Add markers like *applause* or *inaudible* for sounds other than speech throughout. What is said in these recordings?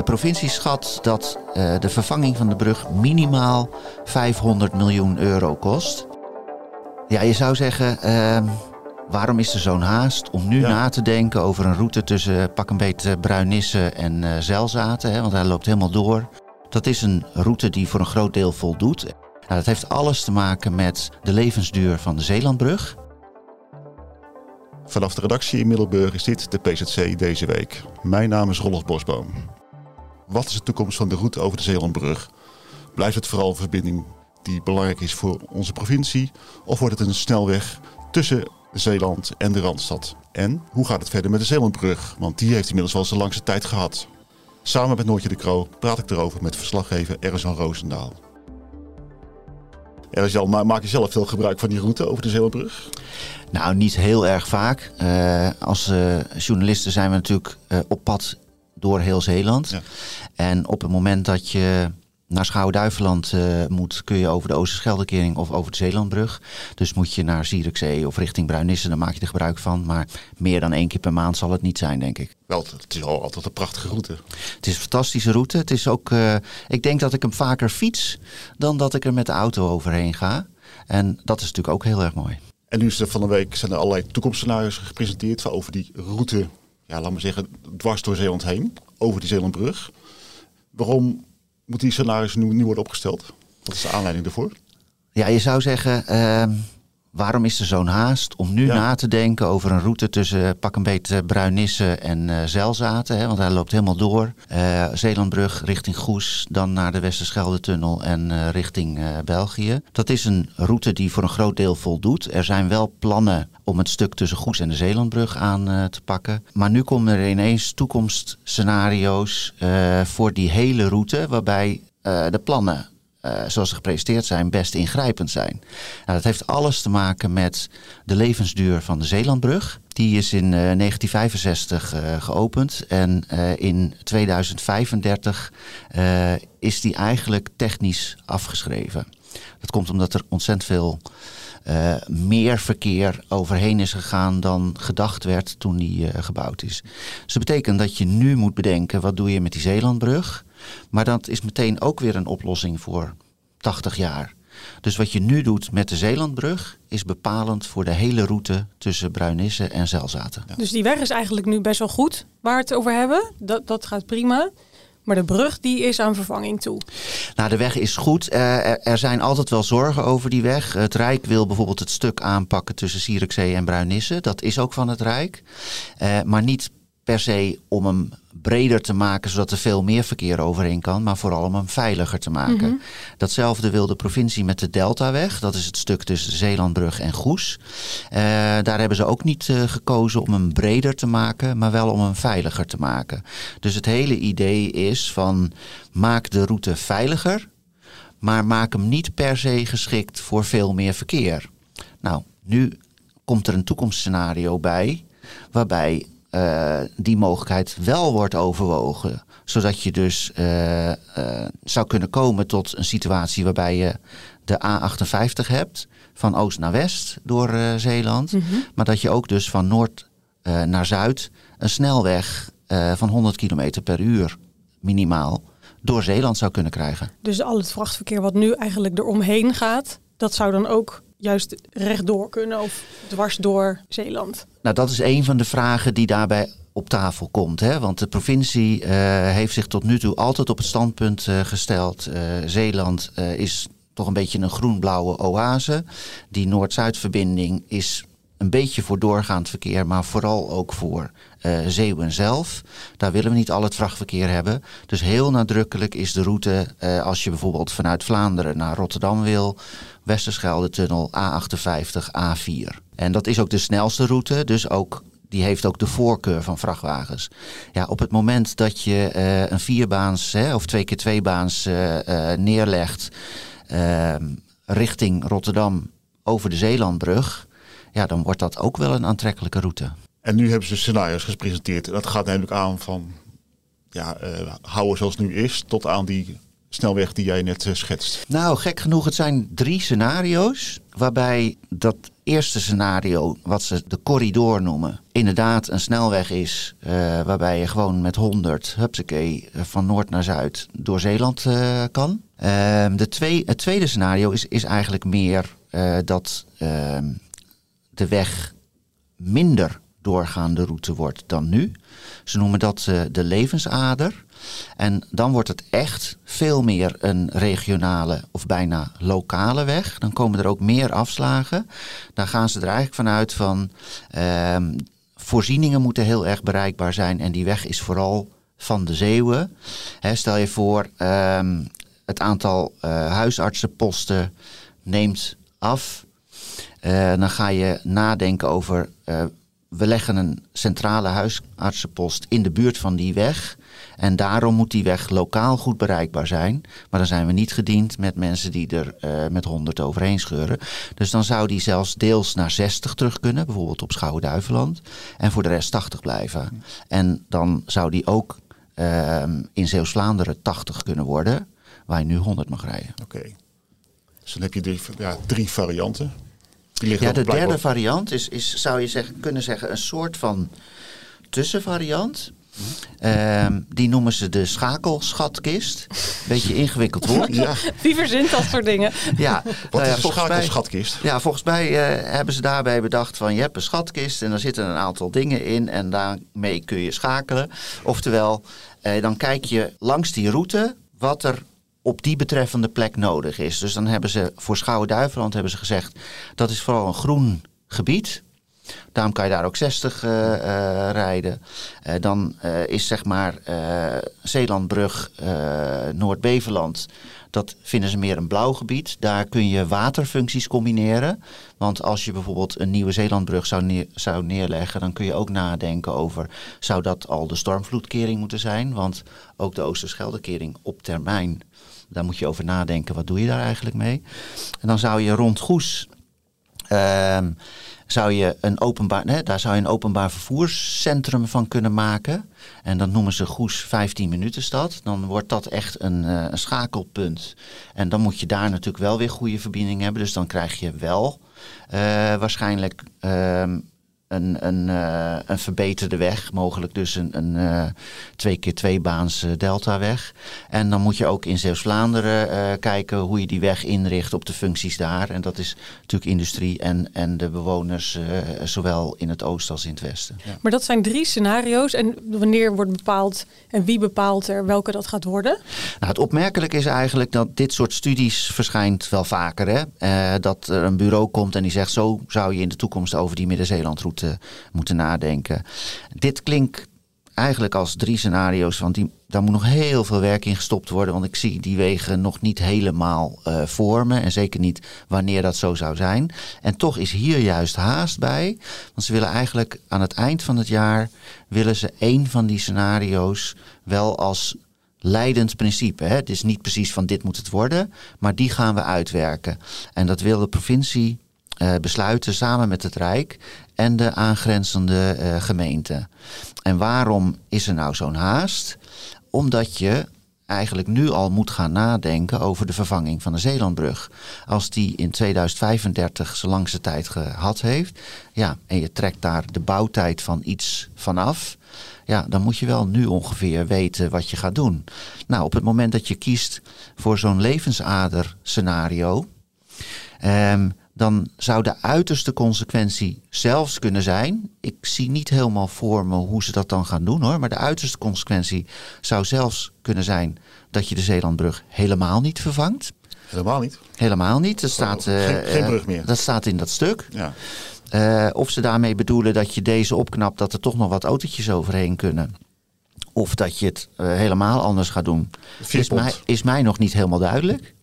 De provincie schat dat uh, de vervanging van de brug minimaal 500 miljoen euro kost. Ja, je zou zeggen, uh, waarom is er zo'n haast om nu na te denken over een route tussen pak een beetje Bruinisse en uh, Zelzaten? Hè, want hij loopt helemaal door. Dat is een route die voor een groot deel voldoet. Nou, dat heeft alles te maken met de levensduur van de Zeelandbrug. Vanaf de redactie in Middelburg is dit de PZC deze week. Mijn naam is Rolf Bosboom. Wat is de toekomst van de route over de Zeelandbrug? Blijft het vooral een verbinding die belangrijk is voor onze provincie? Of wordt het een snelweg tussen Zeeland en de Randstad? En hoe gaat het verder met de Zeelandbrug? Want die heeft inmiddels wel zijn langste tijd gehad. Samen met Noortje de Kroo praat ik erover met verslaggever Erzan Roosendaal. Erzan, maak je zelf veel gebruik van die route over de Zeelandbrug? Nou, niet heel erg vaak. Uh, als uh, journalisten zijn we natuurlijk uh, op pad door heel Zeeland. Ja. En op het moment dat je naar Schouwen-Duiveland uh, moet, kun je over de Oosterscheldekering of over de Zeelandbrug. Dus moet je naar Zierikzee of richting Bruinisse, dan maak je er gebruik van. Maar meer dan één keer per maand zal het niet zijn, denk ik. Wel, het is al altijd een prachtige route. Het is een fantastische route. Het is ook, uh, ik denk dat ik hem vaker fiets dan dat ik er met de auto overheen ga. En dat is natuurlijk ook heel erg mooi. En nu is er van de week zijn er allerlei toekomstscenario's gepresenteerd over die route, ja, laat maar zeggen, dwars door Zeeland heen, over die Zeelandbrug. Waarom moet die scenario's nu, worden opgesteld? Wat is de aanleiding daarvoor? Ja, je zou zeggen, uh, waarom is er zo'n haast om nu ja. na te denken over een route tussen pak een beetje Bruinisse en uh, Zelzaten? Hè, want hij loopt helemaal door. Uh, Zeelandbrug richting Goes, dan naar de Westerschelde-tunnel en uh, richting België. Dat is een route die voor een groot deel voldoet. Er zijn wel plannen om het stuk tussen Goes en de Zeelandbrug aan te pakken. Maar nu komen er ineens toekomstscenario's voor die hele route, waarbij de plannen uh, zoals ze gepresenteerd zijn, best ingrijpend zijn. Nou, dat heeft alles te maken met de levensduur van de Zeelandbrug. Die is in uh, 1965 uh, geopend en in 2035 is die eigenlijk technisch afgeschreven. Dat komt omdat er ontzettend veel meer verkeer overheen is gegaan dan gedacht werd toen die gebouwd is. Dus dat betekent dat je nu moet bedenken, wat doe je met die Zeelandbrug? Maar dat is meteen ook weer een oplossing voor 80 jaar. Dus wat je nu doet met de Zeelandbrug is bepalend voor de hele route tussen Bruinisse en Zelzaten. Ja. Dus die weg is eigenlijk nu best wel goed waar we het over hebben. Dat, dat gaat prima. Maar de brug die is aan vervanging toe. Nou, de weg is goed. Uh, er, er, zijn altijd wel zorgen over die weg. Het Rijk wil bijvoorbeeld het stuk aanpakken tussen Zierikzee en Bruinisse. Dat is ook van het Rijk. Uh, maar niet per se om hem breder te maken, zodat er veel meer verkeer overheen kan, maar vooral om hem veiliger te maken. Mm -hmm. Datzelfde wil de provincie met de Deltaweg. Dat is het stuk tussen Zeelandbrug en Goes. Uh, daar hebben ze ook niet uh, gekozen om hem breder te maken, maar wel om hem veiliger te maken. Dus het hele idee is van maak de route veiliger, maar maak hem niet per se geschikt voor veel meer verkeer. Nou, nu komt er een toekomstscenario bij waarbij uh, die mogelijkheid wel wordt overwogen. Zodat je dus uh, uh, zou kunnen komen tot een situatie waarbij je de A58 hebt, van oost naar west door Zeeland. Mm -hmm. Maar dat je ook dus van noord naar zuid een snelweg van 100 km per uur minimaal door Zeeland zou kunnen krijgen. Dus al het vrachtverkeer wat nu eigenlijk eromheen gaat, dat zou dan ook juist rechtdoor kunnen of dwars door Zeeland? Nou, dat is een van de vragen die daarbij op tafel komt. Hè? Want de provincie uh, heeft zich tot nu toe altijd op het standpunt uh, gesteld. Uh, Zeeland is toch een beetje een groen-blauwe oase. Die Noord-Zuid-verbinding is een beetje voor doorgaand verkeer, maar vooral ook voor uh, Zeeuwen zelf. Daar willen we niet al het vrachtverkeer hebben. Dus heel nadrukkelijk is de route, als je bijvoorbeeld vanuit Vlaanderen naar Rotterdam wil, Westerschelde-tunnel A58, A4. En dat is ook de snelste route, dus ook die heeft ook de voorkeur van vrachtwagens. Ja, op het moment dat je uh, een vierbaans hè, of twee keer tweebaans uh, neerlegt ehm, richting Rotterdam over de Zeelandbrug, ja, dan wordt dat ook wel een aantrekkelijke route. En nu hebben ze scenario's gepresenteerd. Dat gaat namelijk aan van ja, houden zoals het nu is, tot aan die snelweg die jij net schetst? Nou, gek genoeg, het zijn drie scenario's. Waarbij dat eerste scenario, wat ze de corridor noemen, inderdaad een snelweg is. waarbij je gewoon met 100, hupsakee, van noord naar zuid door Zeeland kan. Ehm, de twee, het tweede scenario is, is eigenlijk meer dat ehm, de weg minder doorgaande route wordt dan nu. Ze noemen dat de levensader. En dan wordt het echt veel meer een regionale of bijna lokale weg. Dan komen er ook meer afslagen. Dan gaan ze er eigenlijk vanuit van uh, voorzieningen moeten heel erg bereikbaar zijn. En die weg is vooral van de Zeeuwen. stel je voor, uh, het aantal uh, huisartsenposten neemt af. Uh, dan ga je nadenken over uh, we leggen een centrale huisartsenpost in de buurt van die weg. En daarom moet die weg lokaal goed bereikbaar zijn. Maar dan zijn we niet gediend met mensen die er uh, met 100 overheen scheuren. Dus dan zou die zelfs deels naar 60 terug kunnen, bijvoorbeeld op Schouwen-Duiveland. En voor de rest 80 blijven. En dan zou die ook uh, in Zeeuws-Vlaanderen 80 kunnen worden, waar je nu 100 mag rijden. Oké. Dus dan heb je drie, ja, drie varianten. Ja, de derde variant is, is zou je zeggen, kunnen zeggen, een soort van tussenvariant. Um, die noemen ze de schakelschatkist. Beetje ingewikkeld woord. *laughs* Ja. Wie verzint dat soort dingen? Ja, Wat is een schakelschatkist? Ja, volgens mij uh, hebben ze daarbij bedacht van je hebt een schatkist en daar zitten een aantal dingen in en daarmee kun je schakelen. Oftewel, uh, dan kijk je langs die route wat er op die betreffende plek nodig is. Dus dan hebben ze voor Schouwen-Duiveland hebben ze gezegd dat is vooral een groen gebied. Daarom kan je daar ook 60 uh, uh, rijden. Uh, dan is zeg maar Zeelandbrug, Noord-Beverland. Dat vinden ze meer een blauw gebied. Daar kun je waterfuncties combineren. Want als je bijvoorbeeld een nieuwe Zeelandbrug zou, zou neerleggen, dan kun je ook nadenken over: zou dat al de stormvloedkering moeten zijn? Want ook de Oosterscheldekering op termijn daar moet je over nadenken, wat doe je daar eigenlijk mee? En dan zou je rond Goes, uh, zou je een openbaar, nee, daar zou je een openbaar vervoerscentrum van kunnen maken. En dat noemen ze Goes 15 minuten stad. Dan wordt dat echt een, uh, een schakelpunt. En dan moet je daar natuurlijk wel weer goede verbinding hebben. Dus dan krijg je wel uh, waarschijnlijk uh, een, een, uh, een verbeterde weg, mogelijk dus een, een uh, twee keer twee baans uh, deltaweg. En dan moet je ook in Zeeuws-Vlaanderen kijken hoe je die weg inricht op de functies daar. En dat is natuurlijk industrie en, en de bewoners, zowel in het oosten als in het westen. Ja. Maar dat zijn drie scenario's. En wanneer wordt bepaald en wie bepaalt er welke dat gaat worden? Nou, het opmerkelijke is eigenlijk dat dit soort studies verschijnt wel vaker. Hè? dat er een bureau komt en die zegt zo zou je in de toekomst over die Midden-Zeelandroute moeten nadenken. Dit klinkt eigenlijk als drie scenario's, want die, daar moet nog heel veel werk in gestopt worden. Want ik zie die wegen nog niet helemaal uh, vormen. En zeker niet wanneer dat zo zou zijn. En toch is hier juist haast bij. Want ze willen eigenlijk aan het eind van het jaar willen ze één van die scenario's wel als leidend principe. Hè? Het is niet precies van dit moet het worden, maar die gaan we uitwerken. En dat wil de provincie uh, besluiten samen met het Rijk en de aangrenzende uh, gemeenten. En waarom is er nou zo'n haast? Omdat je eigenlijk nu al moet gaan nadenken over de vervanging van de Zeelandbrug. Als die in 2035 zijn langste tijd gehad heeft, ja, en je trekt daar de bouwtijd van iets vanaf, ja, dan moet je wel nu ongeveer weten wat je gaat doen. Nou, op het moment dat je kiest voor zo'n levensader scenario, um, dan zou de uiterste consequentie zelfs kunnen zijn. Ik zie niet helemaal voor me hoe ze dat dan gaan doen hoor. Maar de uiterste consequentie zou zelfs kunnen zijn dat je de Zeelandbrug helemaal niet vervangt. Helemaal niet? Helemaal niet. Dat staat, geen, geen, brug meer. Dat staat in dat stuk. Ja. Uh, of ze daarmee bedoelen dat je deze opknapt, dat er toch nog wat autootjes overheen kunnen. Of dat je het uh, helemaal anders gaat doen. Is mij, is mij nog niet helemaal duidelijk.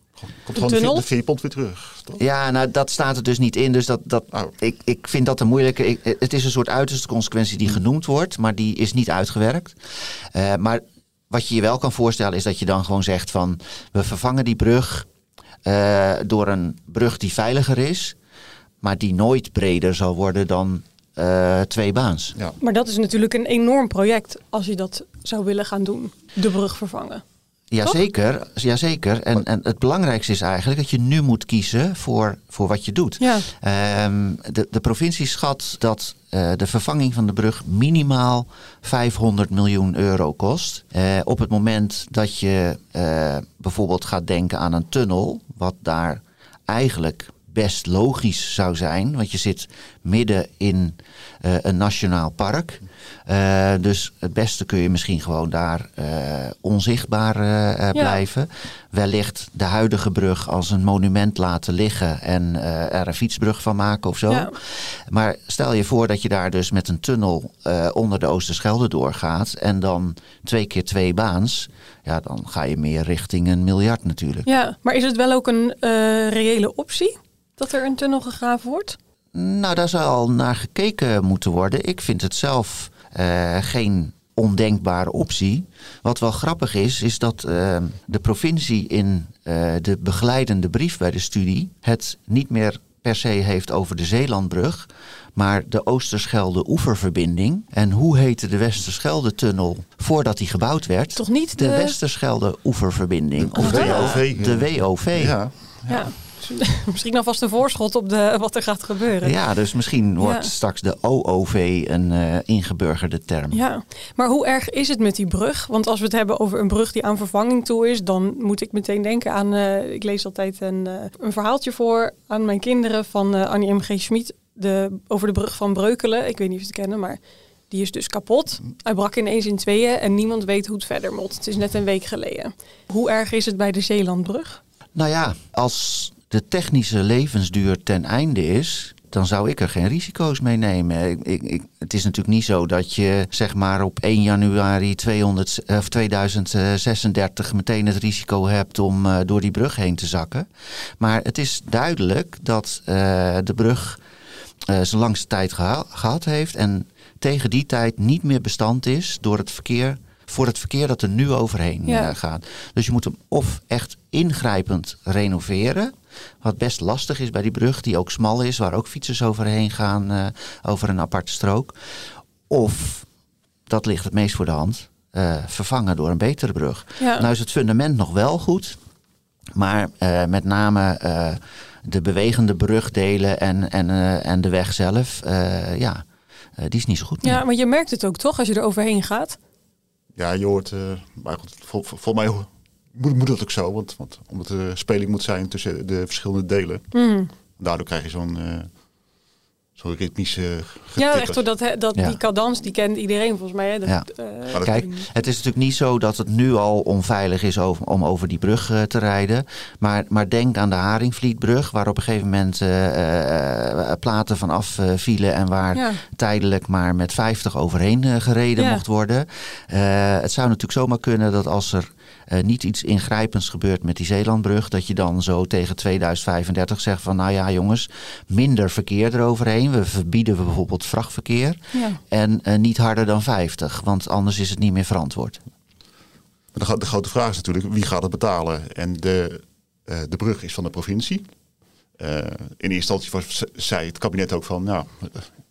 Komt gewoon de veerpont weer terug. Toch? Ja, nou dat staat er dus niet in. Dus dat, dat, oh. ik, ik vind dat een moeilijke. Ik, het is een soort uiterste consequentie die genoemd wordt, maar die is niet uitgewerkt. Uh, maar wat je je wel kan voorstellen is dat je dan gewoon zegt van we vervangen die brug uh, door een brug die veiliger is, maar die nooit breder zal worden dan uh, twee baans. Ja. Maar dat is natuurlijk een enorm project als je dat zou willen gaan doen, de brug vervangen. Jazeker, jazeker. En, en het belangrijkste is eigenlijk dat je nu moet kiezen voor, voor wat je doet. Ja. Ehm, de, de provincie schat dat eh, de vervanging van de brug minimaal 500 miljoen euro kost. Eh, op het moment dat je eh, bijvoorbeeld gaat denken aan een tunnel, wat daar eigenlijk best logisch zou zijn, want je zit midden in een nationaal park. Uh, dus het beste kun je misschien gewoon daar uh, onzichtbaar blijven. Wellicht de huidige brug als een monument laten liggen en er een fietsbrug van maken of zo. Ja. Maar stel je voor dat je daar dus met een tunnel onder de Oosterschelde doorgaat en dan twee keer twee baans. Ja, dan ga je meer richting een miljard natuurlijk. Ja, maar is het wel ook een reële optie dat er een tunnel gegraven wordt? Nou, daar zou al naar gekeken moeten worden. Ik vind het zelf uh, geen ondenkbare optie. Wat wel grappig is, is dat uh, de provincie in uh, de begeleidende brief bij de studie het niet meer per se heeft over de Zeelandbrug, maar de Oosterschelde oeververbinding. En hoe heette de Westerschelde-tunnel voordat die gebouwd werd? Toch niet de, de Westerschelde oeververbinding. De, of de WOV. De WOV. ja. ja. *laughs* misschien alvast een voorschot op de, wat er gaat gebeuren. Ja, dus misschien wordt straks de OOV een uh, ingeburgerde term. Ja, maar hoe erg is het met die brug? Want als we het hebben over een brug die aan vervanging toe is, dan moet ik meteen denken aan. Uh, ik lees altijd een, uh, een verhaaltje voor aan mijn kinderen van Annie M. G. Schmid de, over de brug van Breukelen. Ik weet niet of je het kennen, maar die is dus kapot. Hij brak ineens in tweeën en niemand weet hoe het verder moet. Het is net een week geleden. Hoe erg is het bij de Zeelandbrug? Nou ja, als de technische levensduur ten einde is, dan zou ik er geen risico's mee nemen. Ik, ik, het is natuurlijk niet zo dat je zeg maar op 1 januari 200, of 2036 meteen het risico hebt om uh, door die brug heen te zakken. Maar het is duidelijk dat uh, de brug zijn langste tijd geha gehad heeft en tegen die tijd niet meer bestand is door het verkeer voor het verkeer dat er nu overheen ja. gaat. Dus je moet hem of echt ingrijpend renoveren. Wat best lastig is bij die brug, die ook smal is, waar ook fietsers overheen gaan uh, over een aparte strook. Of, dat ligt het meest voor de hand, uh, vervangen door een betere brug. Ja. Nou is het fundament nog wel goed, maar uh, met name de bewegende brugdelen en, en, en de weg zelf, ja, die is niet zo goed. Meer. Ja, maar je merkt het ook toch als je er overheen gaat? Ja, je hoort, maar goed, vol, vol, vol mij moet, moet dat ook zo, want, want omdat er speling moet zijn tussen de verschillende delen. Mm. Daardoor krijg je zo'n zo'n ritmische Ja, echt zo dat, dat ja. die cadans, die kent iedereen volgens mij. Hè? Dat, ja. Uh, Kijk, het is natuurlijk niet zo dat het nu al onveilig is over, om over die brug uh, te rijden. Maar, maar denk aan de Haringvlietbrug, waar op een gegeven moment uh, platen van afvielen en waar ja. tijdelijk maar met 50 overheen gereden mocht worden. het zou natuurlijk zomaar kunnen dat als er uh, niet iets ingrijpends gebeurt met die Zeelandbrug, dat je dan zo tegen 2035 zegt van nou ja jongens, minder verkeer eroverheen. We verbieden bijvoorbeeld vrachtverkeer ja. en uh, niet harder dan 50, want anders is het niet meer verantwoord. De, de grote vraag is natuurlijk wie gaat het betalen? En de, uh, de brug is van de provincie. in eerste instantie was, zei het kabinet ook van, nou,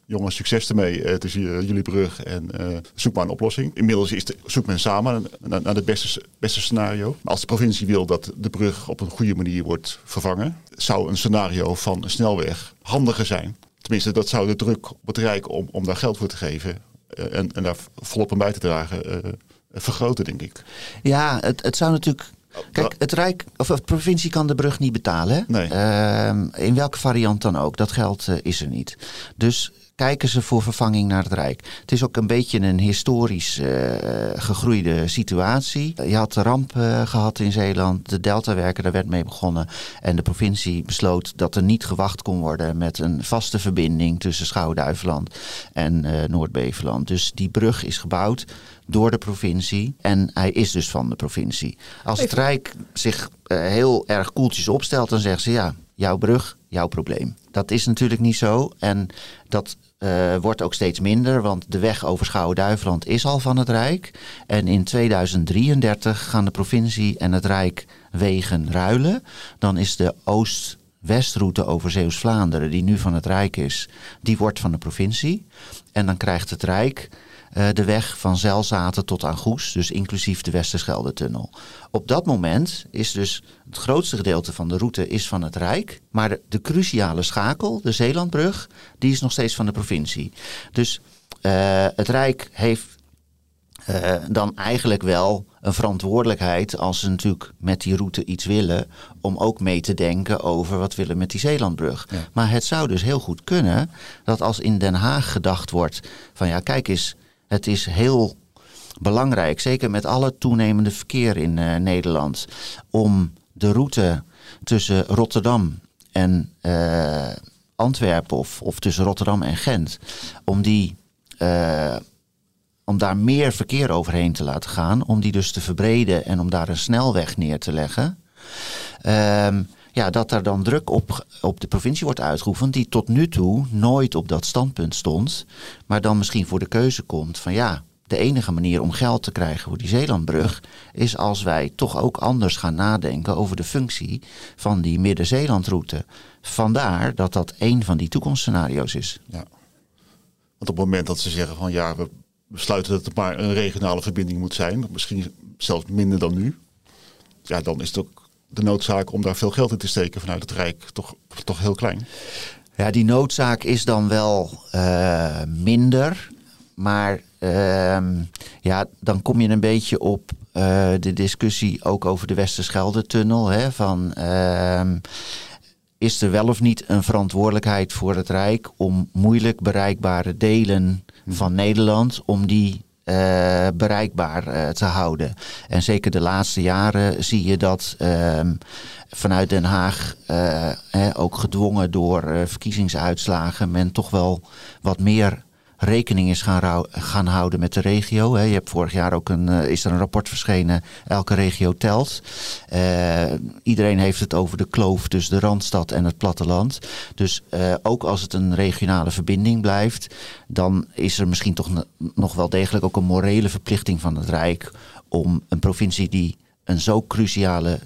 jongens, succes ermee. Het is jullie brug en uh, zoek maar een oplossing. Inmiddels is de, zoekt men samen naar, naar het beste, beste scenario. Maar als de provincie wil dat de brug op een goede manier wordt vervangen, zou een scenario van een snelweg handiger zijn. Tenminste, dat zou de druk op het Rijk om, om daar geld voor te geven uh, en, en daar volop aan bij te dragen uh, vergroten, denk ik. Ja, het, het zou natuurlijk Kijk, het Rijk of de provincie kan de brug niet betalen. Nee. Uh, in welke variant dan ook. Dat geld uh, is er niet. Dus kijken ze voor vervanging naar het Rijk. Het is ook een beetje een historisch uh, gegroeide situatie. Je had de ramp uh, gehad in Zeeland, de Deltawerken, daar werd mee begonnen. En de provincie besloot dat er niet gewacht kon worden met een vaste verbinding tussen Schouw-Duiveland en uh, Noord-Beveland. Dus die brug is gebouwd door de provincie en hij is dus van de provincie. Als het Rijk zich heel erg koeltjes opstelt, dan zeggen ze ja, jouw brug, jouw probleem. Dat is natuurlijk niet zo. En dat uh, wordt ook steeds minder, want de weg over Schouwen-Duiveland is al van het Rijk. En in 2033 gaan de provincie en het Rijk wegen ruilen. Dan is de Oost-Westroute over Zeeuws-Vlaanderen, die nu van het Rijk is, die wordt van de provincie. En dan krijgt het Rijk eh, de weg van Zelzaten tot aan Goes, dus inclusief de Westerschelde-tunnel. Op dat moment is dus het grootste gedeelte van de route is van het Rijk, maar de, de cruciale schakel, de Zeelandbrug, die is nog steeds van de provincie. Dus uh, het Rijk heeft uh, dan eigenlijk wel een verantwoordelijkheid als ze natuurlijk met die route iets willen, om ook mee te denken over wat willen met die Zeelandbrug. Ja. Maar het zou dus heel goed kunnen dat als in Den Haag gedacht wordt van ja, kijk eens, het is heel belangrijk, zeker met alle toenemende verkeer in uh, Nederland, om de route tussen Rotterdam en uh, Antwerpen of, of tussen Rotterdam en Gent, om die uh, om daar meer verkeer overheen te laten gaan, om die dus te verbreden en om daar een snelweg neer te leggen. Um, ja, dat er dan druk op, op de provincie wordt uitgeoefend, die tot nu toe nooit op dat standpunt stond, maar dan misschien voor de keuze komt van ja, de enige manier om geld te krijgen voor die Zeelandbrug is als wij toch ook anders gaan nadenken over de functie van die Midden-Zeelandroute. Vandaar dat dat een van die toekomstscenario's is. Ja. Want op het moment dat ze zeggen van ja, we besluiten dat het maar een regionale verbinding moet zijn, misschien zelfs minder dan nu, ja, dan is het ook de noodzaak om daar veel geld in te steken vanuit het Rijk toch, toch heel klein. Ja, die noodzaak is dan wel uh, minder. Maar uh, ja, dan kom je een beetje op uh, de discussie ook over de Westerschelde-tunnel. Hè, van, ehm, is er wel of niet een verantwoordelijkheid voor het Rijk om moeilijk bereikbare delen van Nederland, om die uh, bereikbaar uh, te houden. En zeker de laatste jaren zie je dat uh, vanuit Den Haag, uh, ook gedwongen door verkiezingsuitslagen, men toch wel wat meer rekening is gaan, gaan houden met de regio. Je hebt vorig jaar ook een, uh, is er een rapport verschenen, elke regio telt. Uh, iedereen heeft het over de kloof tussen de Randstad en het platteland. Dus uh, ook als het een regionale verbinding blijft, dan is er misschien toch nog wel degelijk ook een morele verplichting van het Rijk om een provincie die een zo cruciale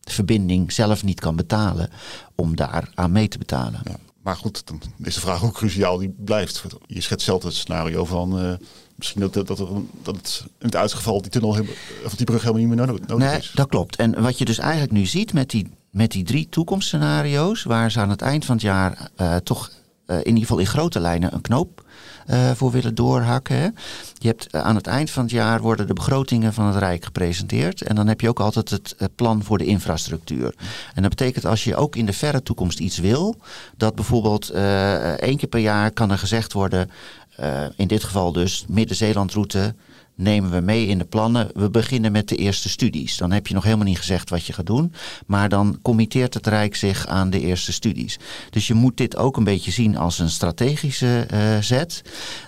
verbinding zelf niet kan betalen, om daar aan mee te betalen. Maar goed, dan is de vraag hoe cruciaal die blijft. Je schetst zelf het scenario van uh, misschien dat, dat, dat, dat het in het uitgeval die tunnel of die brug helemaal niet meer nodig, nodig nee, is. Dat klopt. En wat je dus eigenlijk nu ziet met die, met die drie toekomstscenario's, waar ze aan het eind van het jaar uh, toch uh, in ieder geval in grote lijnen een knoop uh, voor willen doorhakken. Hè. Je hebt uh, aan het eind van het jaar worden de begrotingen van het Rijk gepresenteerd. En dan heb je ook altijd het uh, plan voor de infrastructuur. En dat betekent als je ook in de verre toekomst iets wil, dat bijvoorbeeld één keer per jaar kan er gezegd worden. in dit geval dus Midden-Zeelandroute nemen we mee in de plannen. We beginnen met de eerste studies. Dan heb je nog helemaal niet gezegd wat je gaat doen. Maar dan committeert het Rijk zich aan de eerste studies. Dus je moet dit ook een beetje zien als een strategische uh, zet.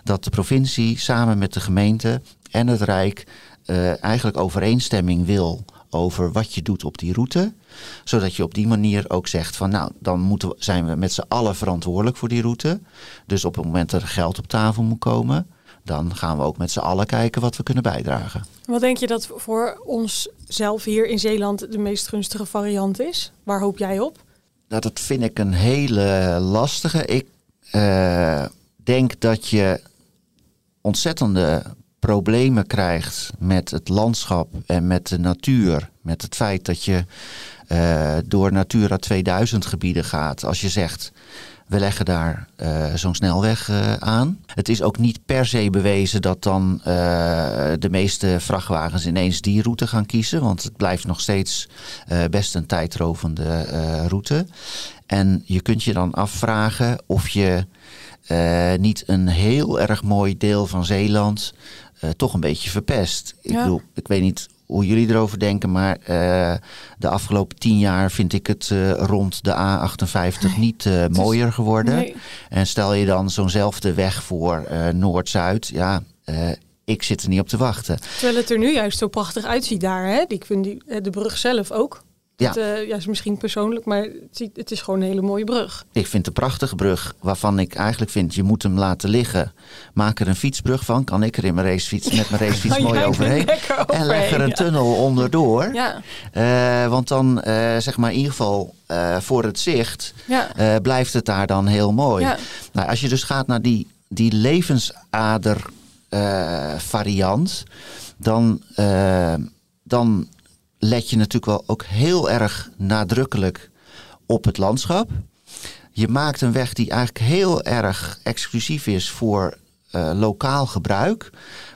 Dat de provincie samen met de gemeente en het Rijk uh, eigenlijk overeenstemming wil over wat je doet op die route. Zodat je op die manier ook zegt van nou, dan moeten we, zijn we met z'n allen verantwoordelijk voor die route. Dus op het moment dat er geld op tafel moet komen, dan gaan we ook met z'n allen kijken wat we kunnen bijdragen. Wat denk je dat voor ons zelf hier in Zeeland de meest gunstige variant is? Waar hoop jij op? Nou, dat vind ik een hele lastige. Ik uh, denk dat je ontzettende problemen krijgt met het landschap en met de natuur. Met het feit dat je uh, door Natura 2000 gebieden gaat. Als je zegt, we leggen daar uh, zo'n snelweg uh, aan. Het is ook niet per se bewezen dat dan uh, de meeste vrachtwagens ineens die route gaan kiezen. Want het blijft nog steeds best een tijdrovende route. En je kunt je dan afvragen of je niet een heel erg mooi deel van Zeeland toch een beetje verpest. Ik ja. bedoel, ik weet niet hoe jullie erover denken. Maar uh, de afgelopen tien jaar vind ik het uh, rond de A58 nee, niet uh, mooier is, geworden. Nee. En stel je dan zo'nzelfde weg voor Noord-Zuid. Ja, ik zit er niet op te wachten. Terwijl het er nu juist zo prachtig uitziet daar. Hè? Ik vind die, de brug zelf ook. Ja. Het, uh, ja, is misschien persoonlijk, maar het, het, is gewoon een hele mooie brug. Ik vind het een prachtige brug, waarvan ik eigenlijk vind, je moet hem laten liggen. Maak er een fietsbrug van, kan ik er in mijn racefiets, met mijn *laughs* racefiets mooi overheen. overheen. En leg er een tunnel onderdoor. Ja. Uh, want dan, uh, zeg maar in ieder geval voor het zicht, blijft het daar dan heel mooi. Nou, als je dus gaat naar die, die levensader eh, variant, dan, eh, dan let je natuurlijk wel ook heel erg nadrukkelijk op het landschap. Je maakt een weg die eigenlijk heel erg exclusief is voor uh, lokaal gebruik.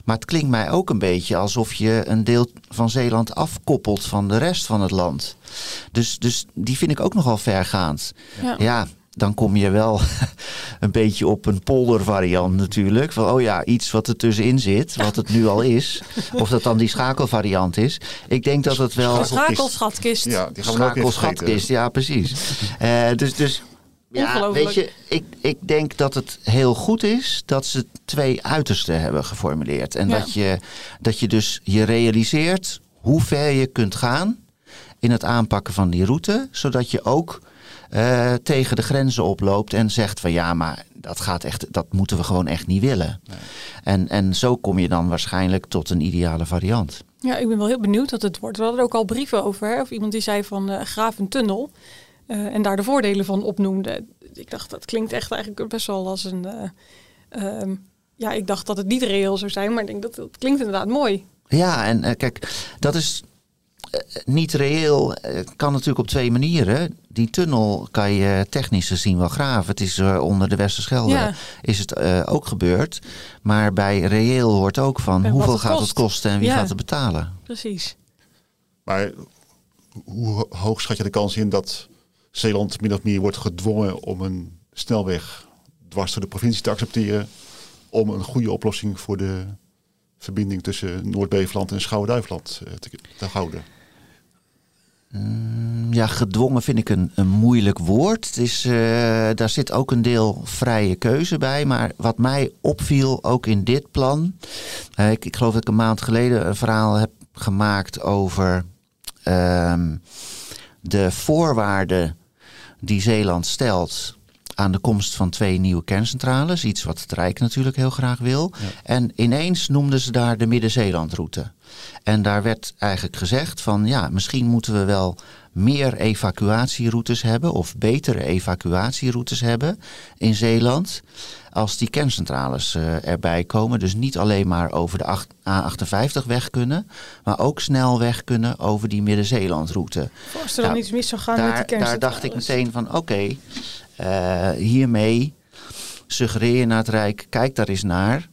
Maar het klinkt mij ook een beetje alsof je een deel van Zeeland afkoppelt van de rest van het land. Dus, dus die vind ik ook nogal vergaand. Ja, ja dan kom je wel *laughs* een beetje op een poldervariant natuurlijk. Van oh ja, iets wat er tussenin zit, wat het nu al is. *laughs* Of dat dan die schakelvariant is. Ik denk dat het wel. Schakelschatkist. Ja, die Schakelschatkist, ja, precies. Uh, *laughs* dus, dus ja, weet je, ik, ik denk dat het heel goed is dat ze twee uitersten hebben geformuleerd. En dat, je, dat je dus je realiseert hoe ver je kunt gaan in het aanpakken van die route. Zodat je ook uh, tegen de grenzen oploopt en zegt van ja, maar dat gaat echt, dat moeten we gewoon echt niet willen. Nee. En, en zo kom je dan waarschijnlijk tot een ideale variant. Ja, ik ben wel heel benieuwd wat het wordt. We hadden er ook al brieven over. Hè? Of iemand die zei van uh, graaf een tunnel. Uh, en daar de voordelen van opnoemde. Ik dacht, dat klinkt echt eigenlijk best wel als een. Uh, um, ja, ik dacht dat het niet reëel zou zijn, maar ik denk dat het klinkt inderdaad mooi. Ja, en uh, kijk, dat is niet reëel. kan natuurlijk op twee manieren. Die tunnel kan je technisch gezien wel graven. Het is onder de Westerschelde ja. is het ook gebeurd. Maar bij reëel hoort ook van en hoeveel het gaat kost. het kosten en wie ja. gaat het betalen. Precies. Maar hoe hoog schat je de kans in dat Zeeland min of meer wordt gedwongen om een snelweg dwars door de provincie te accepteren. Om een goede oplossing voor de verbinding tussen Noord-Beveland en Schouwen-Duiveland eh, te, te, houden. Mm, ja, gedwongen vind ik een, een moeilijk woord. Het is, uh, daar zit ook een deel vrije keuze bij. Maar wat mij opviel, ook in dit plan. Uh, ik, ik geloof dat ik een maand geleden een verhaal heb gemaakt over uh, de voorwaarden die Zeeland stelt aan de komst van twee nieuwe kerncentrales. Iets wat het Rijk natuurlijk heel graag wil. En ineens noemden ze daar de Midden-Zeelandroute. En daar werd eigenlijk gezegd van ja, misschien moeten we wel meer evacuatieroutes hebben of betere evacuatieroutes hebben in Zeeland als die kerncentrales uh, erbij komen. Dus niet alleen maar over de A58 weg kunnen, maar ook snel weg kunnen over die Midden-Zeelandroute. Als er dan iets mis zou gaan daar, met die kerncentrales. Daar dacht ik meteen van oké, okay, uh, hiermee suggereer je naar het Rijk, kijk daar eens naar.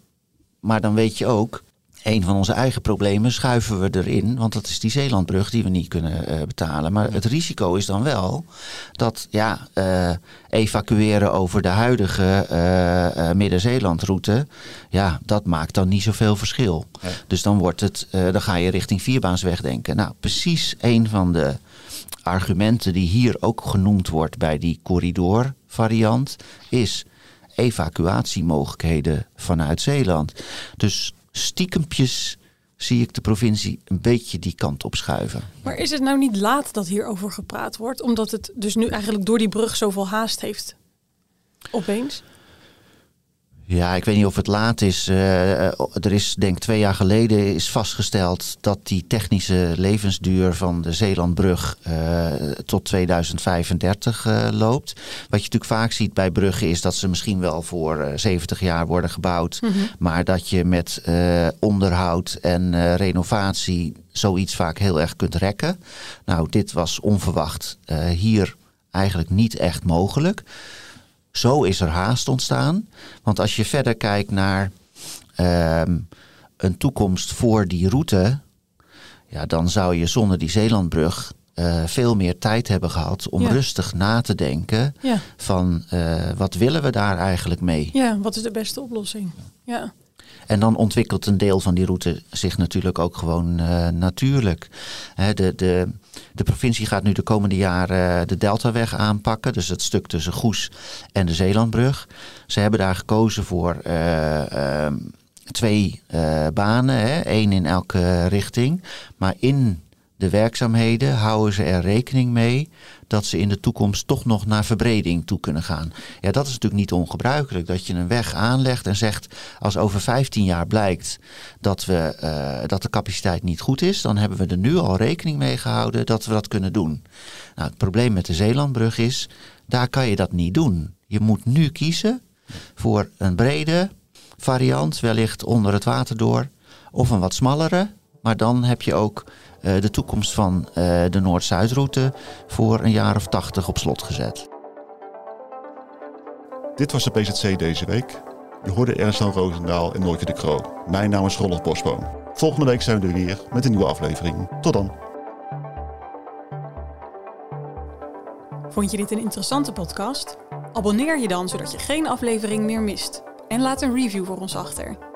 Maar dan weet je ook, een van onze eigen problemen schuiven we erin. Want dat is die Zeelandbrug die we niet kunnen uh, betalen. Maar het risico is dan wel dat ja, uh, evacueren over de huidige uh, Midden-Zeelandroute. Ja, dat maakt dan niet zoveel verschil. Ja. Dus dan, wordt het, dan ga je richting vierbaansweg denken. Nou, precies een van de argumenten die hier ook genoemd wordt bij die corridorvariant is evacuatiemogelijkheden vanuit Zeeland. Dus stiekempjes zie ik de provincie een beetje die kant op schuiven. Maar is het nou niet laat dat hierover gepraat wordt? Omdat het dus nu eigenlijk door die brug zoveel haast heeft? Opeens? Ja, ik weet niet of het laat is. Uh, er is, denk twee jaar geleden is vastgesteld dat die technische levensduur van de Zeelandbrug uh, tot 2035 uh, loopt. Wat je natuurlijk vaak ziet bij bruggen is dat ze misschien wel voor 70 jaar worden gebouwd. Mm -hmm. Maar dat je met onderhoud en renovatie zoiets vaak heel erg kunt rekken. Nou, dit was onverwacht hier eigenlijk niet echt mogelijk. Zo is er haast ontstaan. Want als je verder kijkt naar uh, een toekomst voor die route, ja, dan zou je zonder die Zeelandbrug uh, veel meer tijd hebben gehad om ja. rustig na te denken ja. van uh, wat willen we daar eigenlijk mee? Ja, wat is de beste oplossing? Ja. En dan ontwikkelt een deel van die route zich natuurlijk ook gewoon uh, natuurlijk. De, de, de provincie gaat nu de komende jaren de Deltaweg aanpakken. Dus het stuk tussen Goes en de Zeelandbrug. Ze hebben daar gekozen voor uh, uh, twee banen. Hè, één in elke richting. Maar in de werkzaamheden houden ze er rekening mee dat ze in de toekomst toch nog naar verbreding toe kunnen gaan. Ja, dat is natuurlijk niet ongebruikelijk. Dat je een weg aanlegt en zegt, als over 15 jaar blijkt dat, we, uh, dat de capaciteit niet goed is, dan hebben we er nu al rekening mee gehouden dat we dat kunnen doen. Nou, het probleem met de Zeelandbrug is, daar kan je dat niet doen. Je moet nu kiezen voor een brede, variant, wellicht onder het water door. Of een wat smallere, maar dan heb je ook eh, de toekomst van eh, de Noord-Zuidroute voor een jaar of tachtig op slot gezet. Dit was de PZC deze week. Je hoorde Ernst-Jan Roosendaal en Nooitje de Kroo. Mijn naam is Rolf Bosboom. Volgende week zijn we er weer met een nieuwe aflevering. Tot dan. Vond je dit een interessante podcast? Abonneer je dan zodat je geen aflevering meer mist. En laat een review voor ons achter.